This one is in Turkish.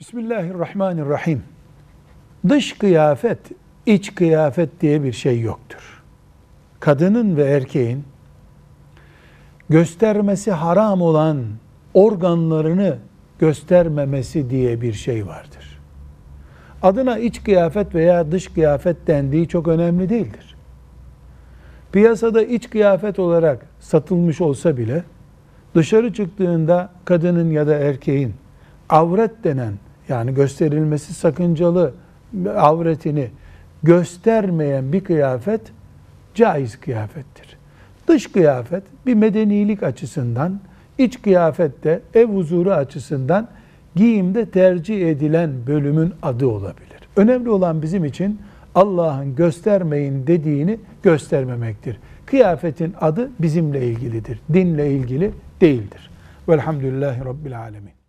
Bismillahirrahmanirrahim. Dış kıyafet, iç kıyafet diye bir şey yoktur. Kadının ve erkeğin göstermesi haram olan organlarını göstermemesi diye bir şey vardır. Adına iç kıyafet veya dış kıyafet dendiği çok önemli değildir. Piyasada iç kıyafet olarak satılmış olsa bile dışarı çıktığında kadının ya da erkeğin avret denen yani gösterilmesi sakıncalı avretini göstermeyen bir kıyafet caiz kıyafettir. Dış kıyafet bir medenilik açısından, iç kıyafette ev huzuru açısından giyimde tercih edilen bölümün adı olabilir. Önemli olan bizim için Allah'ın göstermeyin dediğini göstermemektir. Kıyafetin adı bizimle ilgilidir. Dinle ilgili değildir. Velhamdülillahi Rabbil Alemin.